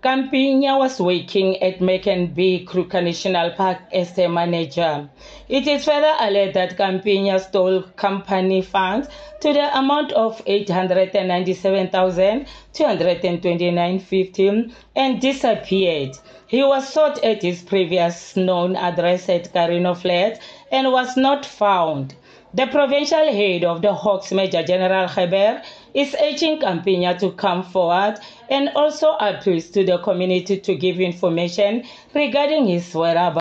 Kampinya was working at Mackenzie Kruger National Park as a manager. It is further alleged that Kampinya stole company funds to the amount of 897,229.50 and disappeared. He was sought at his previous known address at Karino Flat and was not found. The provincial head of the Hawks, Major General Heber, is urging Kampinya to come forward and also appeals to the community to give information regarding his whereabouts.